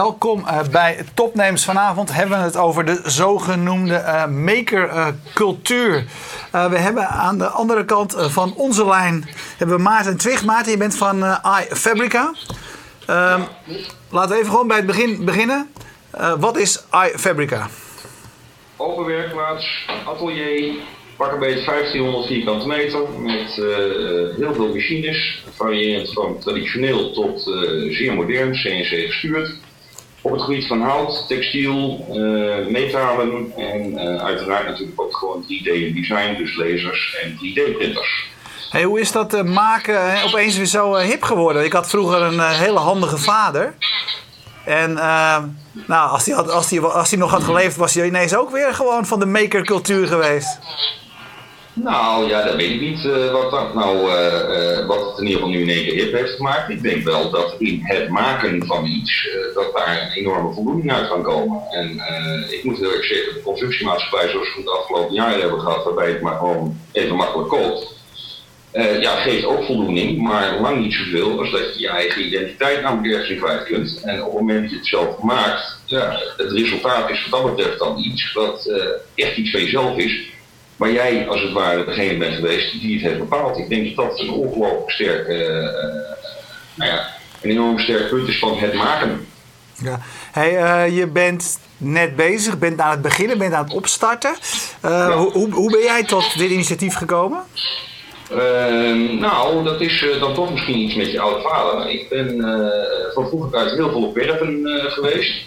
welkom bij Topnames. Vanavond hebben we het over de zogenoemde makercultuur. we hebben aan de andere kant van onze lijn hebben we Maarten Twicht. Maarten, je bent van iFabrica. Ehm, laten we even gewoon bij het begin beginnen. wat is iFabrica? Open werkplaats, atelier, pak een beetje 1500 vierkante meter met heel veel machines, variërend van traditioneel tot zeer modern, CNC gestuurd. Op het gebied van hout, textiel, uh, metalen en uiteraard natuurlijk ook gewoon 3D design, dus lasers en 3D printers. Hey, hoe is dat maken hè, opeens weer zo hip geworden? Ik had vroeger een hele handige vader. En nou, als hij, had, als, hij, als nog had geleefd, was hij ineens ook weer gewoon van de makercultuur geweest. Nou ja, dat weet ik niet uh, wat, nou, uh, wat het in ieder geval nu in één keer hip heeft gemaakt. Ik denk wel dat in het maken van iets, dat daar een enorme voldoening uit kan komen. En ik moet heel erg zeggen, de constructiemaatschappij zoals we het afgelopen jaren hebben gehad, waarbij het maar gewoon even makkelijk koopt. ja, geeft ook voldoening, maar lang niet zoveel als dat je je eigen identiteit namelijk ergens in kwijt kunt. En op het moment dat je het zelf maakt, ja, het resultaat is wat dat betreft dan iets wat echt iets van jezelf is maar jij als het ware degene bent geweest die het heeft bepaald. Ik denk dat dat een ongelooflijk sterk, uh, nou ja, een enorm sterk punt is van het maken. Ja. Hey, uh, je bent net bezig, bent aan het beginnen, bent aan het opstarten. Ja. hoe, hoe ben jij tot dit initiatief gekomen? Ehm, nou, dat is dan toch misschien iets met je oude vader. Ik ben van vroeger uit heel veel op werven geweest.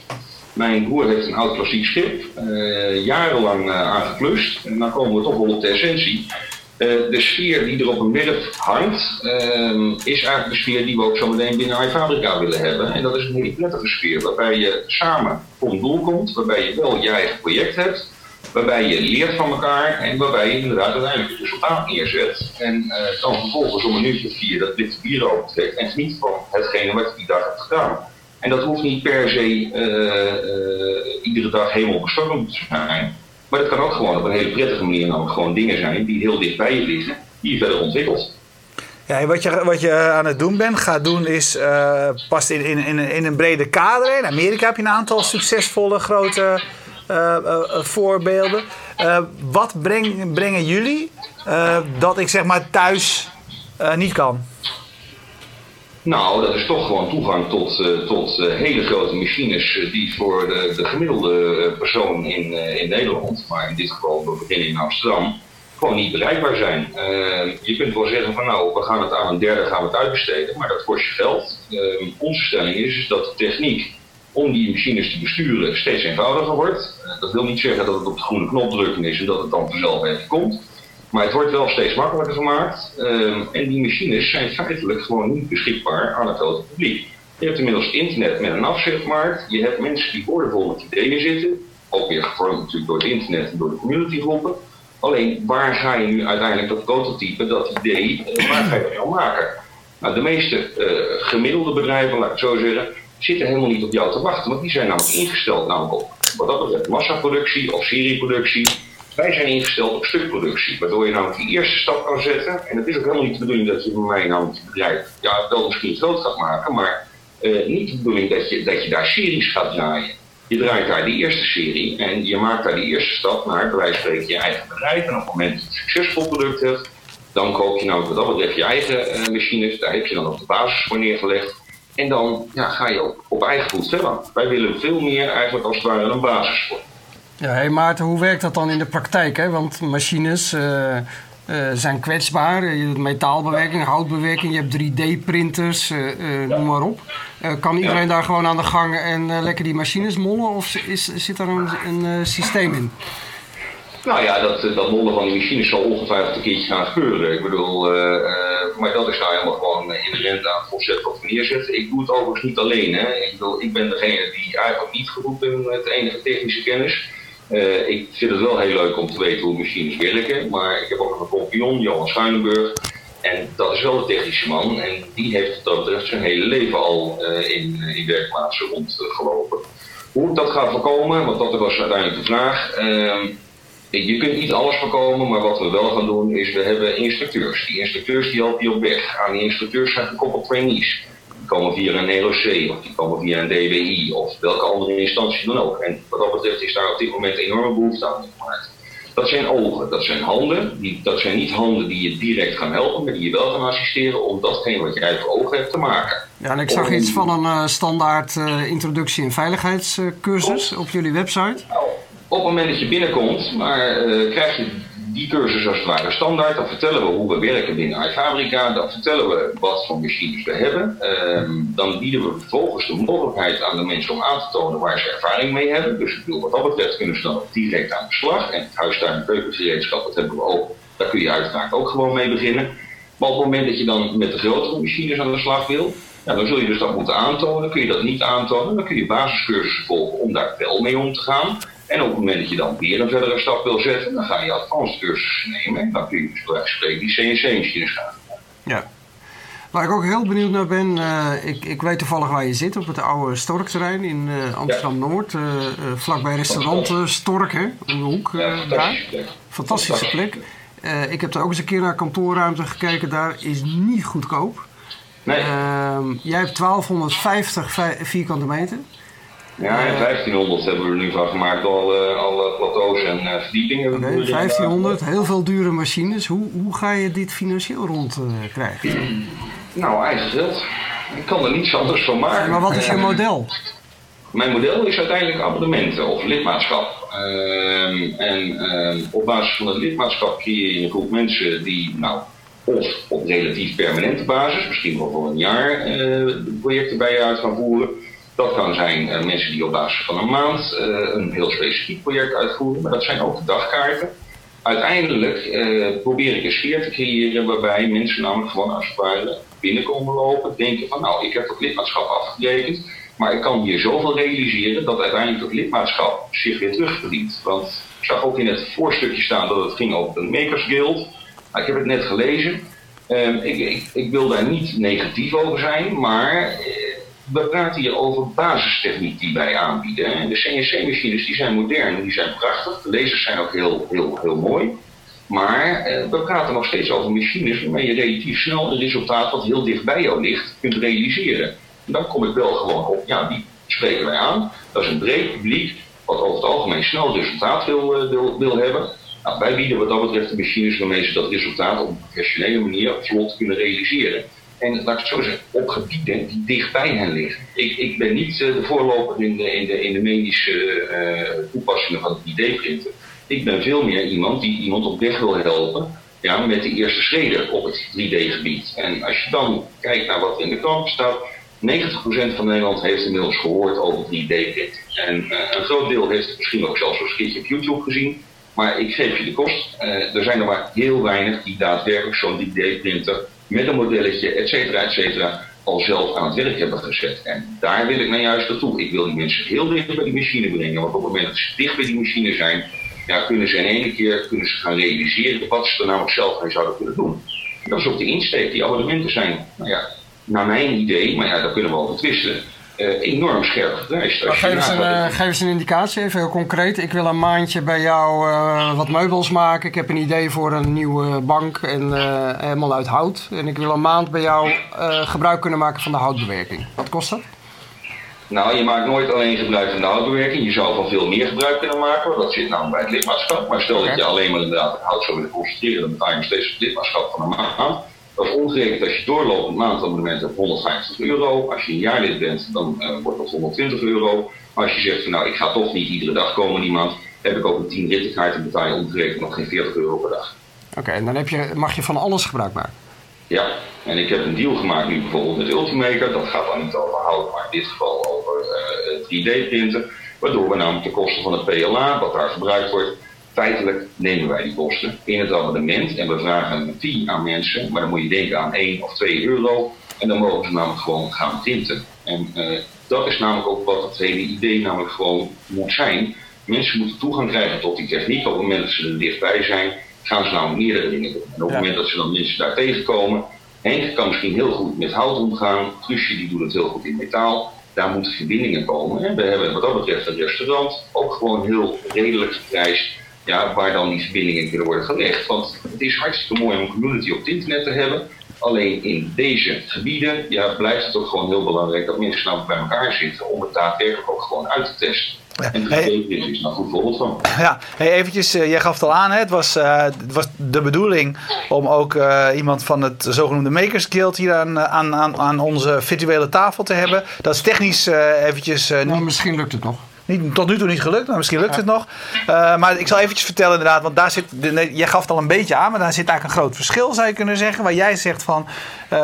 Mijn broer heeft een oud klassiek schip, uh, jarenlang uh, aangeklust. En dan komen we toch wel op de essentie. Uh, de sfeer die er op een werf hangt, ehm, is eigenlijk de sfeer die we ook zo meteen binnen iFabrica willen hebben. En dat is een hele prettige sfeer, waarbij je samen voor een doel komt, waarbij je wel je eigen project hebt, waarbij je leert van elkaar en waarbij je inderdaad uiteindelijk het resultaat neerzet. En dan vervolgens om een uurtje vier dat witte bier overtrekt en geniet van hetgene wat je die dag hebt gedaan. En dat hoeft niet per se eh, eh, iedere dag helemaal bestormd te zijn. Maar dat kan ook gewoon op een hele prettige manier namelijk gewoon dingen zijn die heel dicht bij je liggen, die je verder ontwikkelt. Ja, wat je, wat je aan het doen bent, gaat doen, is uh, past in, in, in, in, een brede kader. In Amerika heb je een aantal succesvolle grote voorbeelden. wat breng, brengen jullie dat ik zeg maar thuis niet kan? Nou, dat is toch gewoon toegang tot, uh, tot uh, hele grote machines uh, die voor de, de gemiddelde persoon in, in Nederland, maar in dit geval we beginnen in Amsterdam, gewoon niet bereikbaar zijn. je kunt wel zeggen van nou, we gaan het aan een derde gaan we het uitbesteden, maar dat kost je geld. onze stelling is, is dat de techniek om die machines te besturen steeds eenvoudiger wordt. dat wil niet zeggen dat het op de groene knop drukken is en dat het dan vanzelf even komt. Maar het wordt wel steeds makkelijker gemaakt. Ehm, en die machines zijn feitelijk gewoon niet beschikbaar aan het grote publiek. Je hebt inmiddels internet met een afzetmarkt. Je hebt mensen die boordevol met ideeën zitten. Ook weer gevormd natuurlijk door het internet en door de communitygroepen. Alleen, waar ga je nu uiteindelijk dat prototype, dat idee, uh, waar ga je dat nou maken? Nou, de meeste uh, gemiddelde bedrijven, laat ik zo zeggen, zitten helemaal niet op jou te wachten. Want die zijn namelijk ingesteld namelijk op wat dat betreft massaproductie of serieproductie wij zijn ingesteld op stukproductie, waardoor je namelijk die eerste stap kan zetten. En het is ook helemaal niet de bedoeling dat je bij mij namelijk het bedrijf ja, wel misschien groot gaat maken, maar uh, niet de bedoeling dat je, dat je daar series gaat draaien. Je draait daar die eerste serie en je maakt daar die eerste stap naar, bij wijze van spreken, je eigen bedrijf. En op het moment dat je een succesvol product hebt, dan koop je nou wat dat betreft je eigen uh, machines. Daar heb je dan ook de basis voor neergelegd. En dan ja, ga je op, op eigen voet verder. Wij willen veel meer eigenlijk als het ware een basis voor. Ja, hey Maarten, hoe werkt dat dan in de praktijk? Hè? Want machines uh, uh, zijn kwetsbaar. Je hebt metaalbewerking, houtbewerking, je hebt 3D-printers, uh, eh, noem maar op. kan iedereen daar gewoon aan de gang en lekker die machines mollen? Of is, zit daar een, een systeem in? Nou ja, dat, dat mollen van die machines zal ongetwijfeld een keertje gaan gebeuren. Ik bedoel, maar dat is nou helemaal gewoon inherent aan het concept wat we neerzetten. Ik doe het overigens niet alleen. Hè. Ik, bedoel, ik ben degene die eigenlijk niet geroepen met enige technische kennis. Uh, ik vind het wel heel leuk om te weten hoe machines werken, maar ik heb ook een compagnon, Johan Schuinenburg. En dat is wel de technische man en die heeft dat betreft zijn hele leven al uh, in, in werkplaatsen rondgelopen. Hoe ik dat ga voorkomen, want dat was uiteindelijk de vraag. Uh, je kunt niet alles voorkomen, maar wat we wel gaan doen is, we hebben instructeurs. Die instructeurs die helpen je op weg. Aan die instructeurs zijn gekoppeld trainees komen via een LOC of die komen via een DWI of welke andere instantie dan ook. En wat dat betreft is daar op dit moment enorme behoefte aan gemaakt. Dat zijn ogen, dat zijn handen. Die, dat zijn niet handen die je direct gaan helpen, maar die je wel gaan assisteren om datgene wat jij voor ogen hebt te maken. Ja, en ik zag iets van een uh, standaard uh, introductie- en veiligheidscursus op jullie website. Nou, op het moment dat je binnenkomt, maar uh, krijg je die cursus als het ware standaard. Dan vertellen we hoe we werken binnen iFabrica. Dan vertellen we wat voor machines we hebben. Um, dan bieden we vervolgens de mogelijkheid aan de mensen om aan te tonen waar ze ervaring mee hebben. Dus ik bedoel, wat dat betreft kunnen ze dan direct aan de slag. En het huistuin- en keukengereedschap, dat hebben we ook. Daar kun je uiteraard ook gewoon mee beginnen. Maar op het moment dat je dan met de grotere machines aan de slag wil, dan zul je dus dat moeten aantonen. Kun je dat niet aantonen, dan kun je basiscursussen volgen om daar wel mee om te gaan. En op het moment dat je dan weer een verdere stap wil zetten, dan ga je advanced nemen. En dan kun je dus bij die CNC-machines gaan. Ja. Waar ik ook heel benieuwd naar ben, uh, ik, ik weet toevallig waar je zit, op het oude Storkterrein in uh, Amsterdam-Noord. Uh, vlakbij restaurant Stork, hè, om de hoek ja, fantastische plek. Fantastische plek. ik heb er ook eens een keer naar kantoorruimte gekeken, daar is niet goedkoop. Nee. Ehm, jij hebt 1250 vierkante meter. Ja, en 1500 hebben we er nu van gemaakt, al, uh, al plateaus en uh, verdiepingen. Okay, 1500, heel veel dure machines. Hoe, hoe ga je dit financieel rond uh, krijgen? Nou, eigen geld. Ik kan er niets anders van maken. Maar wat is je model? Mijn model is uiteindelijk abonnementen of lidmaatschap. Uh, en ehm, op basis van het lidmaatschap creëer je een groep mensen die, nou, of op relatief permanente basis, misschien wel voor een jaar, projecten bij je uit gaan voeren. Dat kan zijn uh, mensen die op basis van een maand uh, een heel specifiek project uitvoeren, maar dat zijn ook de dagkaarten. Uiteindelijk uh, probeer ik een sfeer te creëren waarbij mensen namelijk gewoon als het ware binnenkomen lopen, denken van nou, ik heb dat lidmaatschap afgerekend, maar ik kan hier zoveel realiseren dat uiteindelijk dat lidmaatschap zich weer terugverdient. Want ik zag ook in het voorstukje staan dat het ging over een Makers Guild. Nou, ik heb het net gelezen. Um, ik, ik, ik, wil daar niet negatief over zijn, maar we praten hier over basistechniek die wij aanbieden. En de CNC-machines die zijn modern, die zijn prachtig. De lasers zijn ook heel, heel, heel mooi. Maar eh, we praten nog steeds over machines waarmee je relatief snel een resultaat wat heel dicht bij jou ligt kunt realiseren. En dan kom ik wel gewoon op, ja, die spreken wij aan. Dat is een breed publiek wat over het algemeen snel resultaat wil, wil, wil hebben. Nou, wij bieden wat dat betreft de machines waarmee ze dat resultaat op een professionele manier vlot kunnen realiseren. En laat ik het zo zeggen, op gebieden die dicht bij hen liggen. Ik, ik ben niet uh, de voorloper in de, in de, in de medische uh, toepassingen van het ID-printen. Ik ben veel meer iemand die iemand op weg wil helpen ja, met de eerste schreden op het 3D-gebied. En als je dan kijkt naar wat in de krant staat, 90% van Nederland heeft inmiddels gehoord over 3D-print. En uh, een groot deel heeft het misschien ook zelfs een keertje op YouTube gezien. Maar ik geef je de kost. er zijn er maar heel weinig die daadwerkelijk zo'n 3D-printer met een modelletje, et cetera, et cetera, al zelf aan het werk hebben gezet. En daar wil ik nou juist naartoe. Ik wil die mensen heel dicht bij die machine brengen. Want op het moment dat ze dicht bij die machine zijn, ja, kunnen ze in één keer kunnen ze gaan realiseren wat ze er namelijk zelf mee zouden kunnen doen. En dat is ook de insteek. Die abonnementen zijn, nou ja, naar mijn idee, maar ja, daar kunnen we over twisten. Uh, enorm scherp geprijsd. Geef eens, een, uh, geef eens een indicatie, even heel concreet. Ik wil een maandje bij jou uh, wat meubels maken. Ik heb een idee voor een nieuwe bank en helemaal uit hout. En ik wil een maand bij jou gebruik kunnen maken van de houtbewerking. Wat kost dat? Nou, je maakt nooit alleen gebruik van de houtbewerking. Je zou van veel meer gebruik kunnen maken. Dat zit nou bij het lidmaatschap. Maar stel okay. dat je alleen maar inderdaad hout zou willen concentreren, dan betaal je nog steeds het lidmaatschap van een maand. Dat is omgerekend als je doorloopt een maandabonnement hebt 150 euro. Als je een jaarlid bent, dan uh, wordt dat 120 euro. Als je zegt van nou, ik ga toch niet iedere dag komen die maand, heb ik ook een 10 rittenkaart en betaal je omgerekend nog geen 40 euro per dag. Oké, okay, en dan heb je, mag je van alles gebruik maken? Ja, en ik heb een deal gemaakt nu bijvoorbeeld met Ultimaker. Dat gaat dan niet over hout, maar in dit geval over uh, 3D-printen. Waardoor we namelijk de kosten van het PLA, wat daar gebruikt wordt, feitelijk nemen wij die kosten in het abonnement en we vragen een fee aan mensen, maar dan moet je denken aan 1 of 2 euro en dan mogen ze namelijk gewoon gaan printen. En uh, dat is namelijk ook wat het hele idee namelijk gewoon moet zijn. Mensen moeten toegang krijgen tot die techniek. Op het moment dat ze er dichtbij zijn, gaan ze nou meerdere dingen doen. En op het moment dat ze dan mensen daar tegenkomen, Henk kan misschien heel goed met hout omgaan, Truusje die doet het heel goed in metaal. Daar moeten verbindingen komen. En we hebben wat dat betreft een restaurant ook gewoon heel redelijk geprijsd ja, waar dan die verbindingen kunnen worden gelegd. Want het is hartstikke mooi om een community op het internet te hebben. Alleen in deze gebieden ja, blijft het ook gewoon heel belangrijk dat mensen nou bij elkaar zitten om het daadwerkelijk ook gewoon uit te testen. Ja. En Hey. dit is daar een goed voorbeeld van. Ja, hey, eventjes, eh, jij gaf het al aan, hè? Het, was, eh, het was de bedoeling om ook eh, iemand van het zogenoemde Makers Guild hier aan, aan, aan, aan onze virtuele tafel te hebben. Dat is technisch eh, eventjes eh, Nou, misschien lukt het nog. Niet, tot nu toe niet gelukt, maar misschien lukt het nog. Eh, maar ik zal eventjes vertellen inderdaad, want daar zit, jij gaf het al een beetje aan, maar daar zit eigenlijk een groot verschil zou je kunnen zeggen. Waar jij zegt van,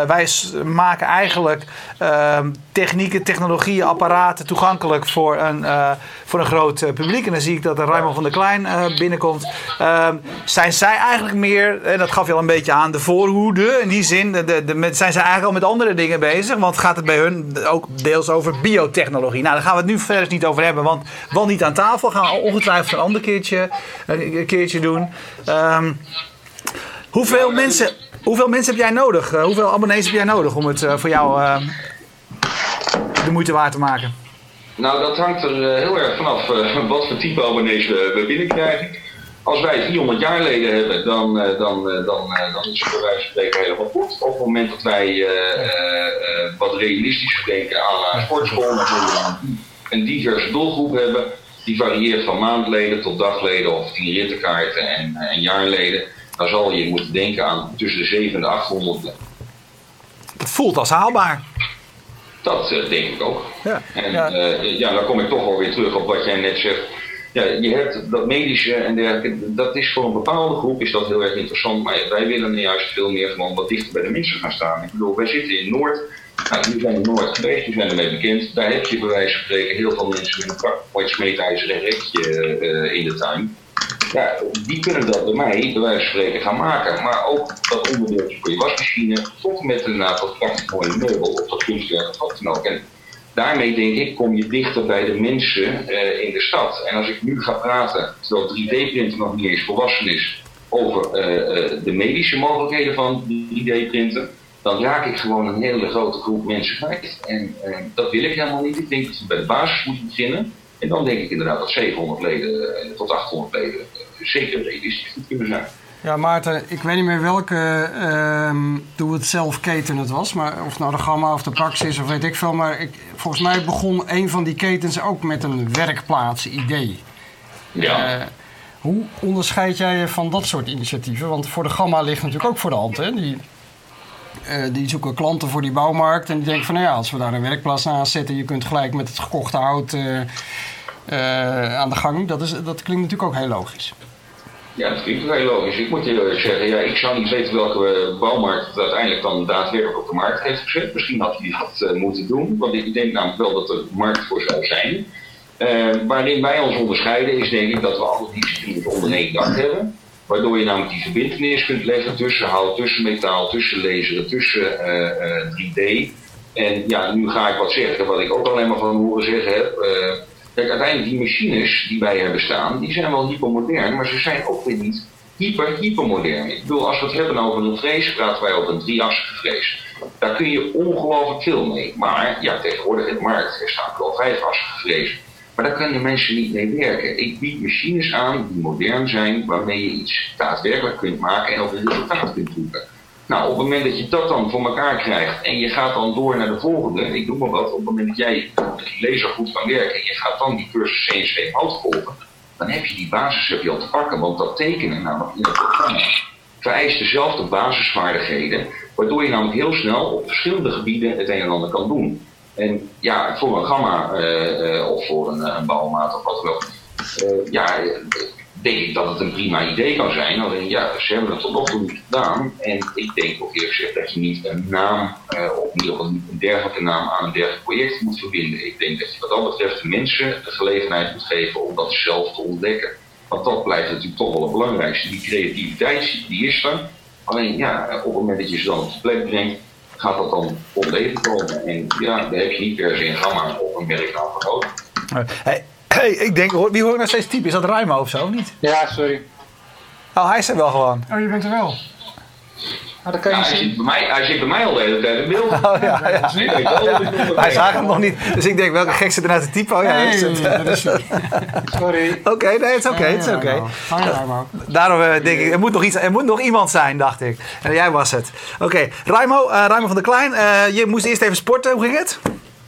wij s- maken eigenlijk ehm, technieken, technologieën, apparaten toegankelijk voor een, eh, voor een groot eh, publiek. En dan zie ik dat Raymond van der Klein eh, binnenkomt. Ehm, zijn zij eigenlijk meer, en dat gaf je al een beetje aan, de voorhoede in die zin? De, de, zijn zij eigenlijk al met andere dingen bezig? Want gaat het bij hun ook deels over biotechnologie? Nou, daar gaan we het nu verder niet over hebben, want wel niet aan tafel. Gaan we ongetwijfeld een ander keertje, een keertje doen. Ehm, hoeveel, mensen, hoeveel mensen heb jij nodig? Eh, hoeveel abonnees heb jij nodig om het eh, voor jou eh, de moeite waard te maken? Nou, dat hangt er heel erg vanaf wat voor type abonnees we, binnenkrijgen. Als wij 400 jaarleden hebben, dan, dan, dan, dan is het bij wijze van spreken helemaal goed. Op het moment dat wij wat realistischer denken aan sportschool, een- diverse doelgroep hebben. Die varieert van maandleden tot dagleden of tien rittenkaarten en, en jaarleden. Dan zal je moeten denken aan tussen de 700 en de 800. Het voelt als haalbaar. Dat eh, denk ik ook. Ja. En Ja. ja. ja, dan kom ik toch wel weer terug op wat jij net zegt. Ja, je hebt dat medische en dergelijke, dat is voor een bepaalde groep is dat heel erg interessant. Maar wij willen nu juist veel meer gewoon wat dichter bij de mensen gaan staan. Ik bedoel, wij zitten in Noord. Nou, jullie zijn in Noord geweest, jullie zijn ermee bekend. Daar heb je bij wijze van spreken heel veel mensen met een prachtig mooi smeedijzeren rekje eh, in de tuin. Ja, die kunnen dat bij mij, bij wijze van spreken, gaan maken. Maar ook dat onderdeeltje voor je wasmachine, tot met inderdaad dat prachtig mooie meubel of dat kunstwerk of wat dan ook. En daarmee denk ik, kom je dichter bij de mensen eh, in de stad. En als ik nu ga praten, terwijl 3D-printen nog niet eens volwassen is, over eh, eh, de medische mogelijkheden van 3D-printen, dan raak ik gewoon een hele grote groep mensen kwijt. En dat wil ik helemaal niet. Ik denk dat we bij de basis moeten beginnen. En dan denk ik inderdaad dat 700 leden eh, tot 800 leden eh, zeker realistisch goed kunnen zijn. Ja, Maarten, ik weet niet meer welke ehm doe-het-zelf keten het was. Maar of nou de Gamma of de Praxis of weet ik veel. Maar ik, volgens mij begon een van die ketens ook met een werkplaats-idee. Ja. Eh, hoe onderscheid jij je van dat soort initiatieven? Want voor de Gamma ligt natuurlijk ook voor de hand. Hè? Die, eh, die zoeken klanten voor die bouwmarkt. En die denken van nou ja, als we daar een werkplaats naast zetten... je kunt gelijk met het gekochte hout eh, eh, aan de gang. Dat, is, dat klinkt natuurlijk ook heel logisch. Ja, dat klinkt wel heel logisch. Ik moet je zeggen, ja, ik zou niet weten welke bouwmarkt het uiteindelijk dan daadwerkelijk op de markt heeft gezet. Misschien had hij dat moeten doen, want ik denk namelijk wel dat er markt voor zou zijn. Waarin wij ons onderscheiden is denk ik dat we alle disciplines onder één dak hebben. Waardoor je namelijk die verbindenis kunt leggen tussen hout, tussen metaal, tussen laseren, tussen eh, eh, 3D. En ja, nu ga ik wat zeggen wat ik ook alleen maar van horen zeggen heb. Eh, Kijk, uiteindelijk die machines die wij hebben staan, die zijn wel hypermodern, maar ze zijn ook weer niet hyper, hypermodern. Ik bedoel, als we het hebben over een vlees, praten wij over een drieassige vlees. Daar kun je ongelooflijk veel mee. Maar ja, tegenwoordig in de markt er staan wel vijfassige vlees. Maar daar kunnen mensen niet mee werken. Ik bied machines aan die modern zijn, waarmee je iets daadwerkelijk kunt maken en ook een resultaat kunt boeken. Nou, op het moment dat je dat dan voor elkaar krijgt en je gaat dan door naar de volgende, ik noem maar wat, op het moment dat jij met die laser goed kan werken en je gaat dan die cursus CNC hout volgen, dan heb je die basis heb je al te pakken, want dat tekenen namelijk in het programma vereist dezelfde basisvaardigheden, waardoor je namelijk heel snel op verschillende gebieden het een en ander kan doen. En ja, voor een gamma eh, eh, of voor een, een bouwmaat of wat dan ook, eh, ja, denk ik dat het een prima idee kan zijn. Alleen ja, ze hebben het tot nog toe niet gedaan. En ik denk ook eerlijk gezegd dat je niet een naam, eh, of in ieder geval een dergelijke naam aan een dergelijk project moet verbinden. Ik denk dat je wat dat betreft de mensen de gelegenheid moet geven om dat zelf te ontdekken. Want dat blijft natuurlijk toch wel het belangrijkste. Die creativiteit die is er. Alleen ja, op het moment dat je ze dan op de plek brengt, gaat dat dan tot leven komen. En ja, daar heb je niet per se een gamma of een merknaam voor nodig. Hey, hey, ik denk, hoor- wie hoor ik nou steeds typen? Is dat Ruimo of zo, of niet? Ja, sorry. Oh, hij is er wel gewoon. Oh, je bent er wel. Nou, dan kan je Ja, hij, zien. zit bij mij, hij zit bij mij al de hele tijd in beeld. Oh, ja, ja. Dus Wij zagen hem nog niet. Dus ik denk, welke gek zit er nou te typen? Oh ja, dat is het. Nee, dat is het. Sorry. Oké, nee, het is oké, het is oké. Raimo. Daarom eh, denk ik, er moet nog, iets, er moet nog iemand zijn, dacht ik. En jij was het. Oké, Raimo, eh, Raimo van der Klein, eh, je moest eerst even sporten. Hoe ging het?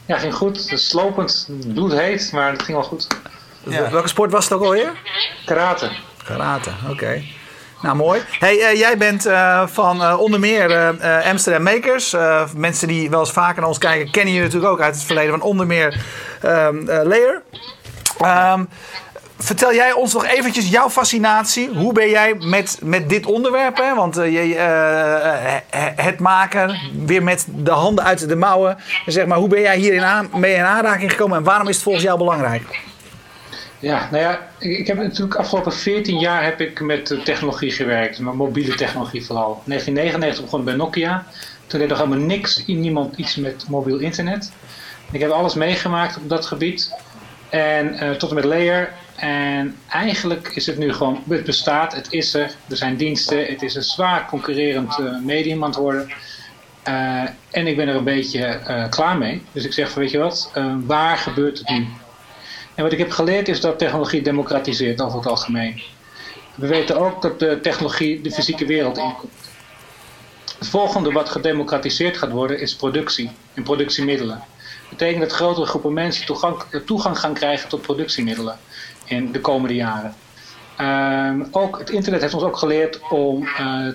Ja, ging goed. Het is slopend, bloedheet, maar het ging wel goed. Ja. Welke sport was het ook alweer? Karate. Karate, oké. Nou, mooi. Hey, eh, jij bent eh, van eh, onder meer Amsterdam Makers. Mensen die wel eens vaker naar ons kijken, kennen je natuurlijk ook uit het verleden van onder meer ehm eh, Layer. Ehm, vertel jij ons nog eventjes jouw fascinatie. Hoe ben jij met, met dit onderwerp? Hè? Want je, het maken, weer met de handen uit de mouwen. Zeg maar, hoe ben jij hierin aan, mee in aanraking gekomen en waarom is het volgens jou belangrijk? Ja, nou ja, ik heb natuurlijk afgelopen 14 jaar heb ik met technologie gewerkt, met mobiele technologie vooral. In 1999 begon ik bij Nokia. Toen deed nog helemaal niks, niemand iets met mobiel internet. Ik heb alles meegemaakt op dat gebied. En eh, tot en met Layer. En eigenlijk is het nu gewoon, het bestaat, het is er. Er zijn diensten, het is een zwaar concurrerend eh, medium aan het worden. Eh, en ik ben er een beetje klaar mee. Dus ik zeg van, weet je wat, waar gebeurt het nu? En wat ik heb geleerd is dat technologie democratiseert over het algemeen. We weten ook dat de technologie de fysieke wereld inkomt. Het volgende wat gedemocratiseerd gaat worden is productie en productiemiddelen. Dat betekent dat grotere groepen mensen toegang, toegang gaan krijgen tot productiemiddelen in de komende jaren. Ehm, ook het internet heeft ons ook geleerd om, eh,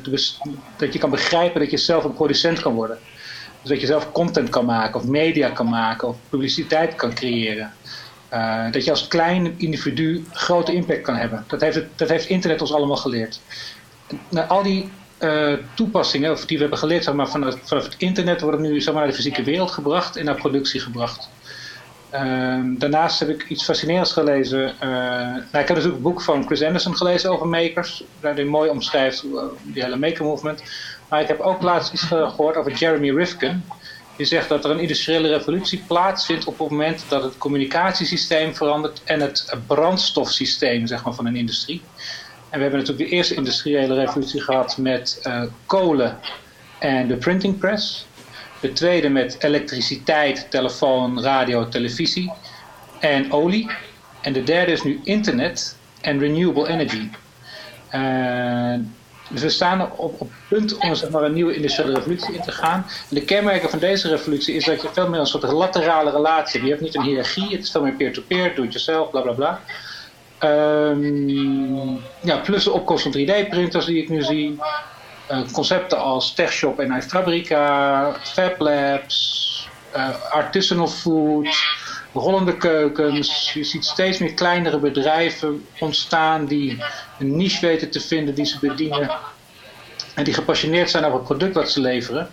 dat je kan begrijpen dat je zelf een producent kan worden. Dus dat je zelf content kan maken, of media kan maken, of publiciteit kan creëren. Uh, dat je als klein individu grote impact kan hebben. Dat heeft, het, dat heeft internet ons allemaal geleerd. Nou, al die uh, toepassingen of die we hebben geleerd zeg maar, vanaf, vanaf het internet worden nu zeg maar, naar de fysieke wereld gebracht en naar productie gebracht. Uh, daarnaast heb ik iets fascinerends gelezen. Uh, nou, ik heb natuurlijk een boek van Chris Anderson gelezen over makers, waarin hij mooi omschrijft die hele maker movement. Maar ik heb ook laatst iets gehoord over Jeremy Rifkin. Die zegt dat er een industriële revolutie plaatsvindt op het moment dat het communicatiesysteem verandert en het brandstofsysteem zeg maar, van een industrie. En we hebben natuurlijk de eerste industriële revolutie gehad met uh, kolen en de printing press. De tweede met elektriciteit, telefoon, radio, televisie en olie. En de derde is nu internet en renewable energy. Uh, dus we staan op, op het punt om zeg maar, een nieuwe industriële revolutie in te gaan. En de kenmerken van deze revolutie is dat je veel meer een soort laterale relatie hebt. Je hebt niet een hiërarchie, het is veel meer peer-to-peer, do-it-yourself, bla bla bla. Um, ja, plus de opkomst van 3D-printers die ik nu zie. Uh, concepten als TechShop en iFabrica, Fab Labs, uh, artisanal food, rollende keukens. Je ziet steeds meer kleinere bedrijven ontstaan die een niche weten te vinden die ze bedienen. En die gepassioneerd zijn over het product wat ze leveren.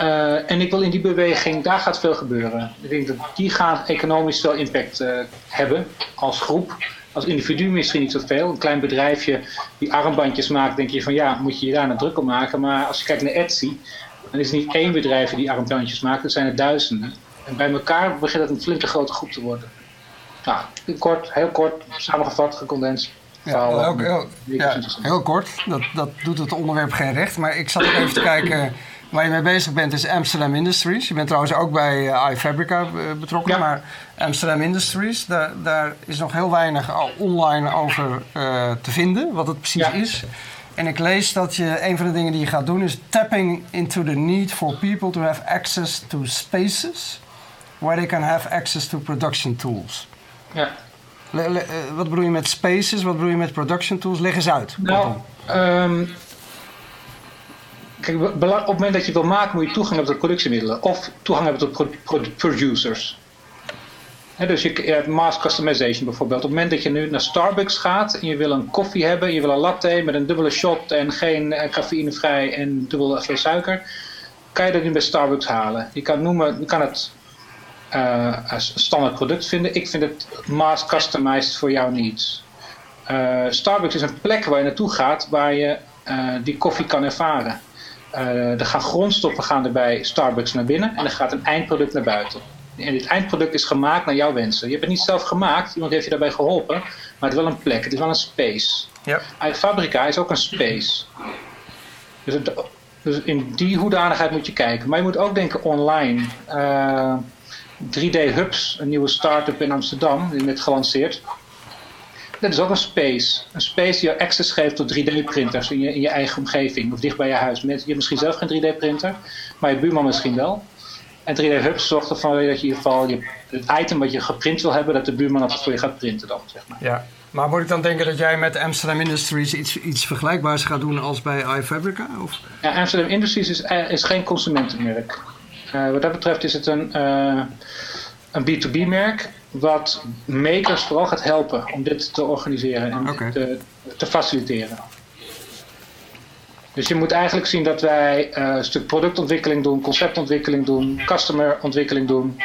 Uh, en ik wil in die beweging, daar gaat veel gebeuren. Ik denk dat die gaan economisch wel impact uh, hebben als groep. Als individu misschien niet zoveel. Een klein bedrijfje die armbandjes maakt, denk je van ja, moet je je daar een druk om maken. Maar als je kijkt naar Etsy, dan is het niet één bedrijf die armbandjes maakt, dat zijn er duizenden. En bij elkaar begint het een flinke grote groep te worden. Nou, kort, heel kort, samengevat, gecondensed. Ja, heel, heel, ja, heel kort, dat, dat doet het onderwerp geen recht. Maar ik zat even te kijken waar je mee bezig bent, is Amsterdam Industries. Je bent trouwens ook bij uh, iFabrica betrokken, ja. maar Amsterdam Industries, daar, daar, is nog heel weinig online over uh, te vinden, wat het precies ja. is. En ik lees dat je een van de dingen die je gaat doen is tapping into the need for people to have access to spaces where they can have access to production tools. Ja. Le, le, uh, wat bedoel je met spaces? Wat bedoel je met production tools? Leg eens uit. Nou, um, kijk, op het moment dat je wil maken, moet je toegang hebben tot productiemiddelen of toegang hebben tot pro pro producers. He, dus je, hebt mass customization bijvoorbeeld. Op het moment dat je nu naar Starbucks gaat en je wil een koffie hebben, je wil een latte met een dubbele shot en geen uh, cafeïnevrij en dubbel geen suiker, kan je dat nu bij Starbucks halen. Je kan, noemen, je kan het uh, als standaard product vinden. Ik vind het mass customized voor jouw needs. Uh, Starbucks is een plek waar je naartoe gaat waar je uh, die koffie kan ervaren. er gaan grondstoffen gaan er bij Starbucks naar binnen en er gaat een eindproduct naar buiten. En dit eindproduct is gemaakt naar jouw wensen. Je hebt het niet zelf gemaakt, iemand heeft je daarbij geholpen, maar het is wel een plek, het is wel een space. Ja. Fabrica is ook een space. Dus het, Dus in die hoedanigheid moet je kijken. Maar je moet ook denken online. Uh, 3D Hubs, een nieuwe start-up in Amsterdam, die net gelanceerd. Dat is ook een space. Een space die je access geeft tot 3D-printers in je, in je eigen omgeving of dicht bij je huis. Je hebt misschien zelf geen 3D-printer, maar je buurman misschien wel. En 3D Hubs zorgt ervoor dat je in ieder geval je, het item wat je geprint wil hebben, dat de buurman dat voor je gaat printen dan, zeg maar. Ja. Maar moet ik dan denken dat jij met Amsterdam Industries iets, iets vergelijkbaars gaat doen als bij iFabrica? Of? Ja, Amsterdam Industries is, eh, is geen consumentenmerk. Uh, wat dat betreft is het een, uh, een B2B-merk wat makers vooral gaat helpen om dit te organiseren en okay. te, te, faciliteren. Dus je moet eigenlijk zien dat wij uh, een stuk productontwikkeling doen, conceptontwikkeling doen, customerontwikkeling doen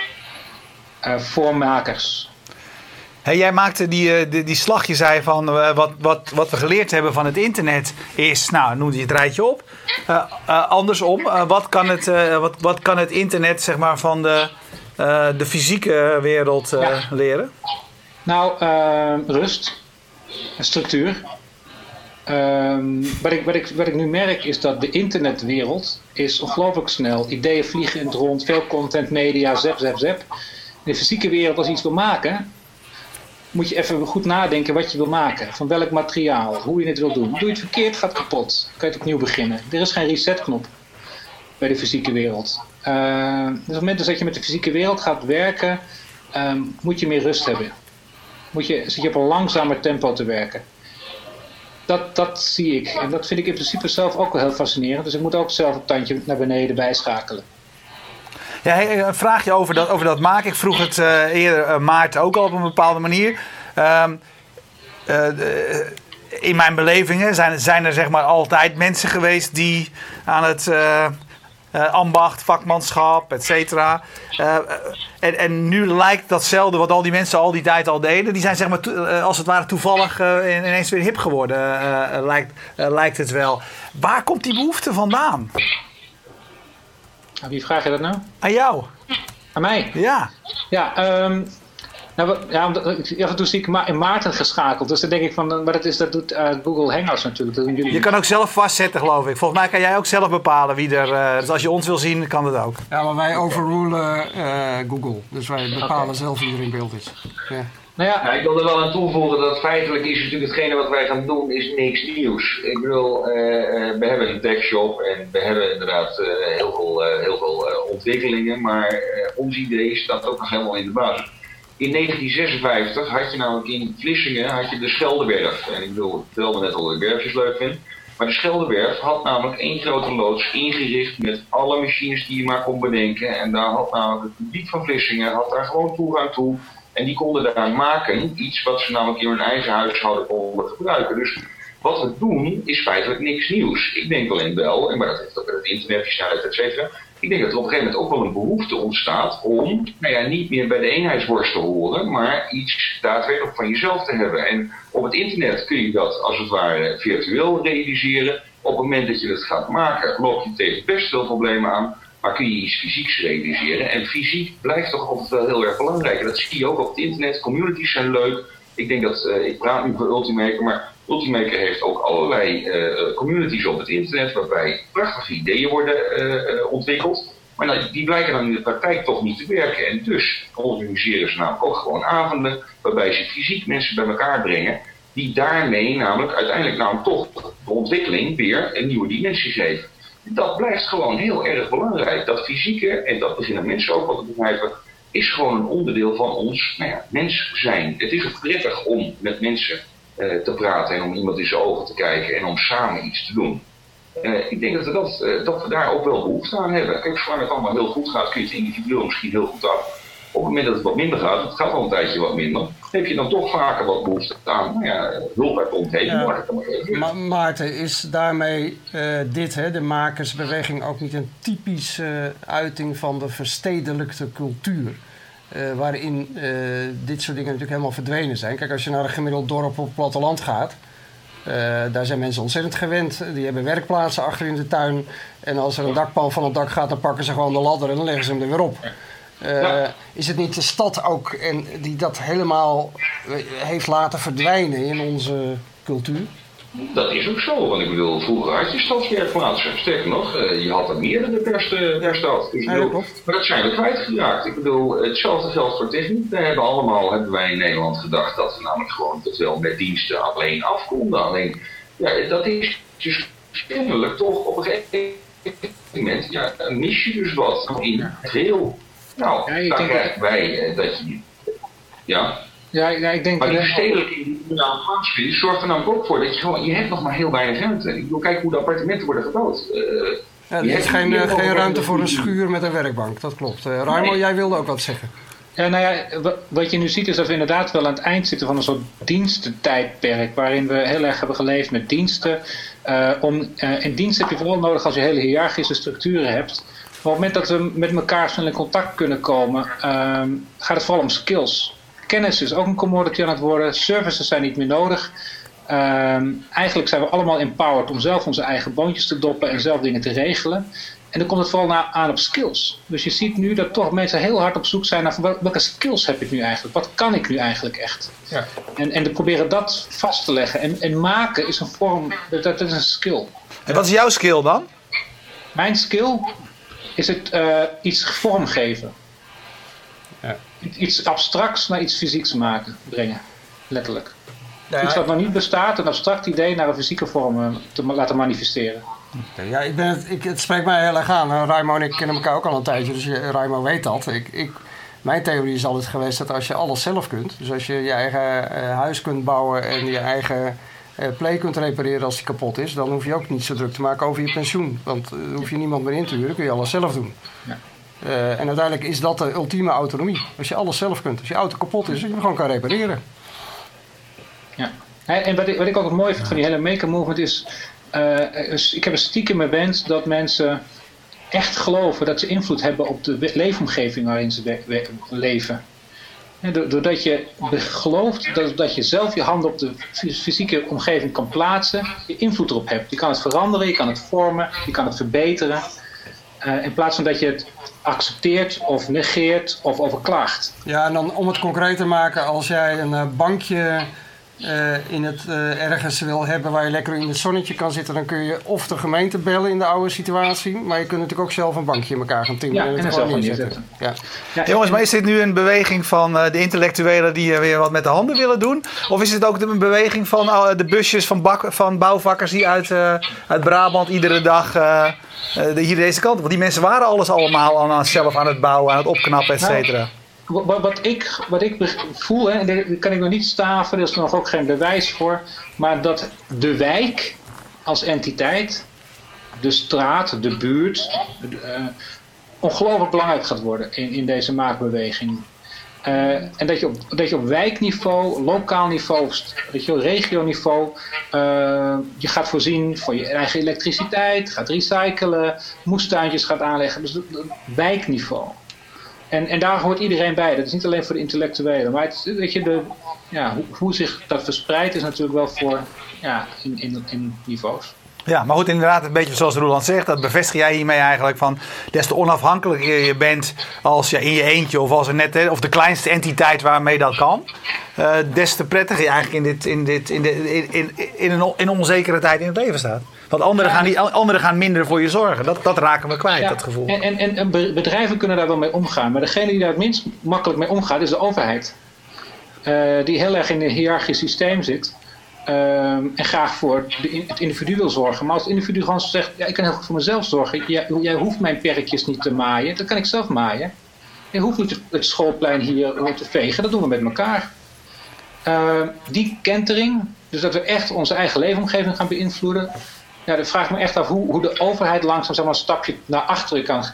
voor makers. Hey, jij maakte die, die, die slag, je zei van uh, wat, wat, wat we geleerd hebben van het internet is, nou noem je het rijtje op. Uh, uh, andersom, wat, kan het, wat, wat kan het internet zeg maar, van de, de fysieke wereld ja. leren? Nou, rust, structuur. Um, wat, ik, wat, ik, wat ik nu merk is dat de internetwereld is ongelooflijk snel. Ideeën vliegen in het rond, veel content, media, zap, zap, zap. In de fysieke wereld, als je iets wil maken, moet je even goed nadenken wat je wil maken. Van welk materiaal, hoe je het wil doen. Doe je het verkeerd, gaat kapot. Kan je het opnieuw beginnen. Er is geen resetknop bij de fysieke wereld. Uh, dus op het moment dat je met de fysieke wereld gaat werken, um, moet je meer rust hebben. Moet je, zit je op een langzamer tempo te werken. Dat, dat zie ik. En dat vind ik in principe zelf ook wel heel fascinerend. Dus ik moet ook zelf een tandje naar beneden bijschakelen. Ja, een vraagje over dat, over dat maken. Ik vroeg het uh, eerder uh, Maarten ook al op een bepaalde manier. Uh, in mijn belevingen zijn, zijn er zeg maar altijd mensen geweest die aan het ambacht, vakmanschap, et cetera. en, en nu lijkt datzelfde wat al die mensen al die tijd al deden. Die zijn zeg maar als het ware toevallig ineens weer hip geworden, lijkt, lijkt het wel. Waar komt die behoefte vandaan? Aan wie vraag je dat nou? Aan jou. Aan mij? Ja. Ja, um, nou, ja af en toe zie ik in Maarten geschakeld. Dus dan denk ik van, maar dat, is, dat doet uh, Google Hangouts natuurlijk. Dat doen jullie je kan ook zelf vastzetten, geloof ik. Volgens mij kan jij ook zelf bepalen wie er... Uh, dus als je ons wil zien, kan dat ook. Ja, maar wij overrulen uh, Google. Dus wij bepalen okay. zelf wie er in beeld is. Ja. Nou ja. ik wil er wel aan toevoegen dat feitelijk is natuurlijk hetgene wat wij gaan doen is niks nieuws. Ik bedoel, uh, we hebben een techshop en we hebben inderdaad uh, heel veel, heel veel ontwikkelingen, maar ons idee staat ook nog helemaal in de basis. In 1956 had je namelijk in Vlissingen had je de Scheldewerf. En ik bedoel, ik vertelde net al ik werfjes leuk vind. Maar de Scheldewerf had namelijk één grote loods ingericht met alle machines die je maar kon bedenken. En daar had namelijk het publiek van Vlissingen had daar gewoon toegang toe. En die konden daar maken iets wat ze namelijk in hun eigen huishouden konden gebruiken. Dus wat we doen is feitelijk niks nieuws. Ik denk alleen wel, en maar dat heeft ook met het internet, snelheid, et cetera. Ik denk dat er op een gegeven moment ook wel een behoefte ontstaat om nou ja, niet meer bij de eenheidsworst te horen, maar iets daadwerkelijk van jezelf te hebben. En op het internet kun je dat als het ware virtueel realiseren. Op het moment dat je het gaat maken, loop je tegen best veel problemen aan. Maar kun je iets fysieks realiseren? En fysiek blijft toch altijd wel heel erg belangrijk. En dat zie je ook op het internet. Communities zijn leuk. Ik denk dat, uh, ik praat nu voor Ultimaker, maar Ultimaker heeft ook allerlei uh, communities op het internet waarbij prachtige ideeën worden uh, ontwikkeld. Maar nou, die blijken dan in de praktijk toch niet te werken. En dus organiseren ze namelijk ook gewoon avonden waarbij ze fysiek mensen bij elkaar brengen. Die daarmee namelijk uiteindelijk nou toch de ontwikkeling weer een nieuwe dimensie geven dat blijft gewoon heel erg belangrijk. Dat fysieke, en dat beginnen mensen ook wel te begrijpen, is gewoon een onderdeel van ons nou ja, mens zijn. Het is ook prettig om met mensen uh, te praten en om iemand in zijn ogen te kijken en om samen iets te doen. Uh, ik denk dat we, dat, uh, dat we daar ook wel behoefte aan hebben. Kijk, zolang het allemaal heel goed gaat, kun je het individueel misschien heel goed af. Op het moment dat het wat minder gaat, het gaat al een tijdje wat minder, heb je dan toch vaker wat behoefte aan nou ja, hulp uit de omgeving. Ja. Ma Maarten, is daarmee uh, dit, hè, de makersbeweging, ook niet een typische uiting van de verstedelijkte cultuur? Uh, waarin uh, dit soort dingen natuurlijk helemaal verdwenen zijn. Kijk, als je naar een gemiddeld dorp op het platteland gaat, uh, daar zijn mensen ontzettend gewend. Die hebben werkplaatsen achter in de tuin. En als er een dakpan van het dak gaat, dan pakken ze gewoon de ladder en dan leggen ze hem er weer op. Uh, ja. Is het niet de stad ook en die dat helemaal heeft laten verdwijnen in onze cultuur? Dat is ook zo, want ik bedoel, vroeger had je stadswerkplaatsen. Sterker nog, eh, je had er meerdere per, st- per stad. Dus ik Ja, bedoel, dat klopt. maar dat zijn we kwijtgeraakt. Ik bedoel, hetzelfde geldt voor techniek. We hebben allemaal, hebben wij in Nederland gedacht dat we namelijk gewoon tot wel met diensten alleen af konden. Alleen, ja, dat is dus kennelijk toch op een gegeven moment, ja, mis je dus wat in het geheel. Nou, Ja, ik dan denk krijgen wij eh, dat je, ja... Ja, ja ik denk... Maar die verstedelijking die nu aan plaatsvindt, zorgt er namelijk ook voor dat je gewoon, je hebt nog maar heel weinig ruimte. Ik bedoel, kijk hoe de appartementen worden gebouwd. Eh, Ja, er je is hebt geen, eh, geen ruimte voor een schuur met een werkbank, dat klopt. Eh Raimo, Nee. jij wilde ook wat zeggen. Ja, nou ja, wa- wat je nu ziet is dat we inderdaad wel aan het eind zitten van een soort dienstentijdperk. Waarin we heel erg hebben geleefd met diensten. Eh, om, eh, en dienst heb je vooral nodig als je hele hiërarchische structuren hebt. Maar op het moment dat we met elkaar snel in contact kunnen komen, ehm, gaat het vooral om skills. Kennis is ook een commodity aan het worden. Services zijn niet meer nodig. Ehm, eigenlijk zijn we allemaal empowered om zelf onze eigen boontjes te doppen en zelf dingen te regelen. En dan komt het vooral na- aan op skills. Dus je ziet nu dat toch mensen heel hard op zoek zijn naar van wel- welke skills heb ik nu eigenlijk? Wat kan ik nu eigenlijk echt? Ja. En, en te proberen dat vast te leggen. En, en maken is een vorm, dat, dat is een skill. En wat is jouw skill dan? Mijn skill is het eh, iets vormgeven. Ja. Iets abstracts naar iets fysieks maken, brengen. Letterlijk. Ja, Iets wat nog niet bestaat, een abstract idee naar een fysieke vorm eh, te laten manifesteren. Ja, ik ben het, ik, het spreekt mij heel erg aan. Raimo en ik kennen elkaar ook al een tijdje, dus je, Raimo weet dat. Ik, ik, mijn theorie is altijd geweest dat als je alles zelf kunt, dus als je je eigen eh, huis kunt bouwen en je eigen play kunt repareren als die kapot is, dan hoef je ook niet zo druk te maken over je pensioen. Want eh, dan hoef je niemand meer in te huren, kun je alles zelf doen. Ja. Eh, en uiteindelijk is dat de ultieme autonomie. Als je alles zelf kunt. Als je auto kapot is, dat je hem gewoon kan repareren. Ja. En wat ik, wat ik ook het mooi vind van die hele maker movement is, eh, ik heb een stiekem wens dat mensen echt geloven dat ze invloed hebben op de leefomgeving waarin ze leven. Doordat je gelooft dat, dat je zelf je handen op de fys- fysieke omgeving kan plaatsen, je invloed erop hebt. Je kan het veranderen, je kan het vormen, je kan het verbeteren. Eh, in plaats van dat je het accepteert of negeert of overklaagt. Ja, en dan om het concreet te maken, als jij een eh, bankje eh, in het, eh, ergens wil hebben waar je lekker in het zonnetje kan zitten, dan kun je of de gemeente bellen in de oude situatie, maar je kunt natuurlijk ook zelf een bankje in elkaar gaan timmeren Ja, en en het er gewoon zelf aan neerzetten. Ja. Ja, Jongens, maar is dit nu een beweging van eh, de intellectuelen die weer wat met de handen willen doen? Of is het ook een beweging van eh, de busjes van, bak, van bouwvakkers die uit, eh, uit Brabant iedere dag eh, eh, de- hier deze kant op? Want die mensen waren alles allemaal aan, aan zelf aan het bouwen, aan het opknappen, et cetera. Wat, wat- ik, wat ik voel, en daar kan ik nog niet staven, er is nog ook geen bewijs voor, maar dat de wijk als entiteit, de straat, de buurt, eh, ongelooflijk belangrijk gaat worden in, in deze maakbeweging. Eh, en dat je, op, dat op wijkniveau, lokaal niveau, weet je, wel, regioniveau, eh, je gaat voorzien voor je eigen elektriciteit, gaat recyclen, moestuintjes gaat aanleggen. Dus dat- dat wijkniveau. En, en daar hoort iedereen bij. Dat is niet alleen voor de intellectuelen. Maar het, weet je, de, ja, hoe, hoe zich dat verspreidt is natuurlijk wel voor ja, in, in, in niveaus. Ja, maar goed, inderdaad, een beetje zoals Roland zegt, dat bevestig jij hiermee eigenlijk van des te onafhankelijker je bent als je in je eentje of als een net, of de kleinste entiteit waarmee dat kan, eh, des te prettiger je eigenlijk in, dit, in, dit, in, de, in, in, in in onzekere tijd in het leven staat. Want anderen, gaan, niet, anderen gaan minder voor je zorgen. Dat, dat raken we kwijt, Ja, dat gevoel. En, en, en- en be- bedrijven kunnen daar wel mee omgaan. Maar degene die daar het minst makkelijk mee omgaat is de overheid. Eh, die heel erg in een hiërarchisch systeem zit. ehm, en graag voor de het individu wil zorgen. Maar als het individu gewoon zegt: ja, Ik kan heel goed voor mezelf zorgen. Jij, jij hoeft mijn perkjes niet te maaien. Dat kan ik zelf maaien. Je hoeft niet het schoolplein hier rond te vegen. Dat doen we met elkaar. Eh, die kentering, dus dat we echt onze eigen leefomgeving gaan beïnvloeden. Ja, dat vraag me echt af hoe, hoe de overheid langzaam zeg een stapje naar achteren kan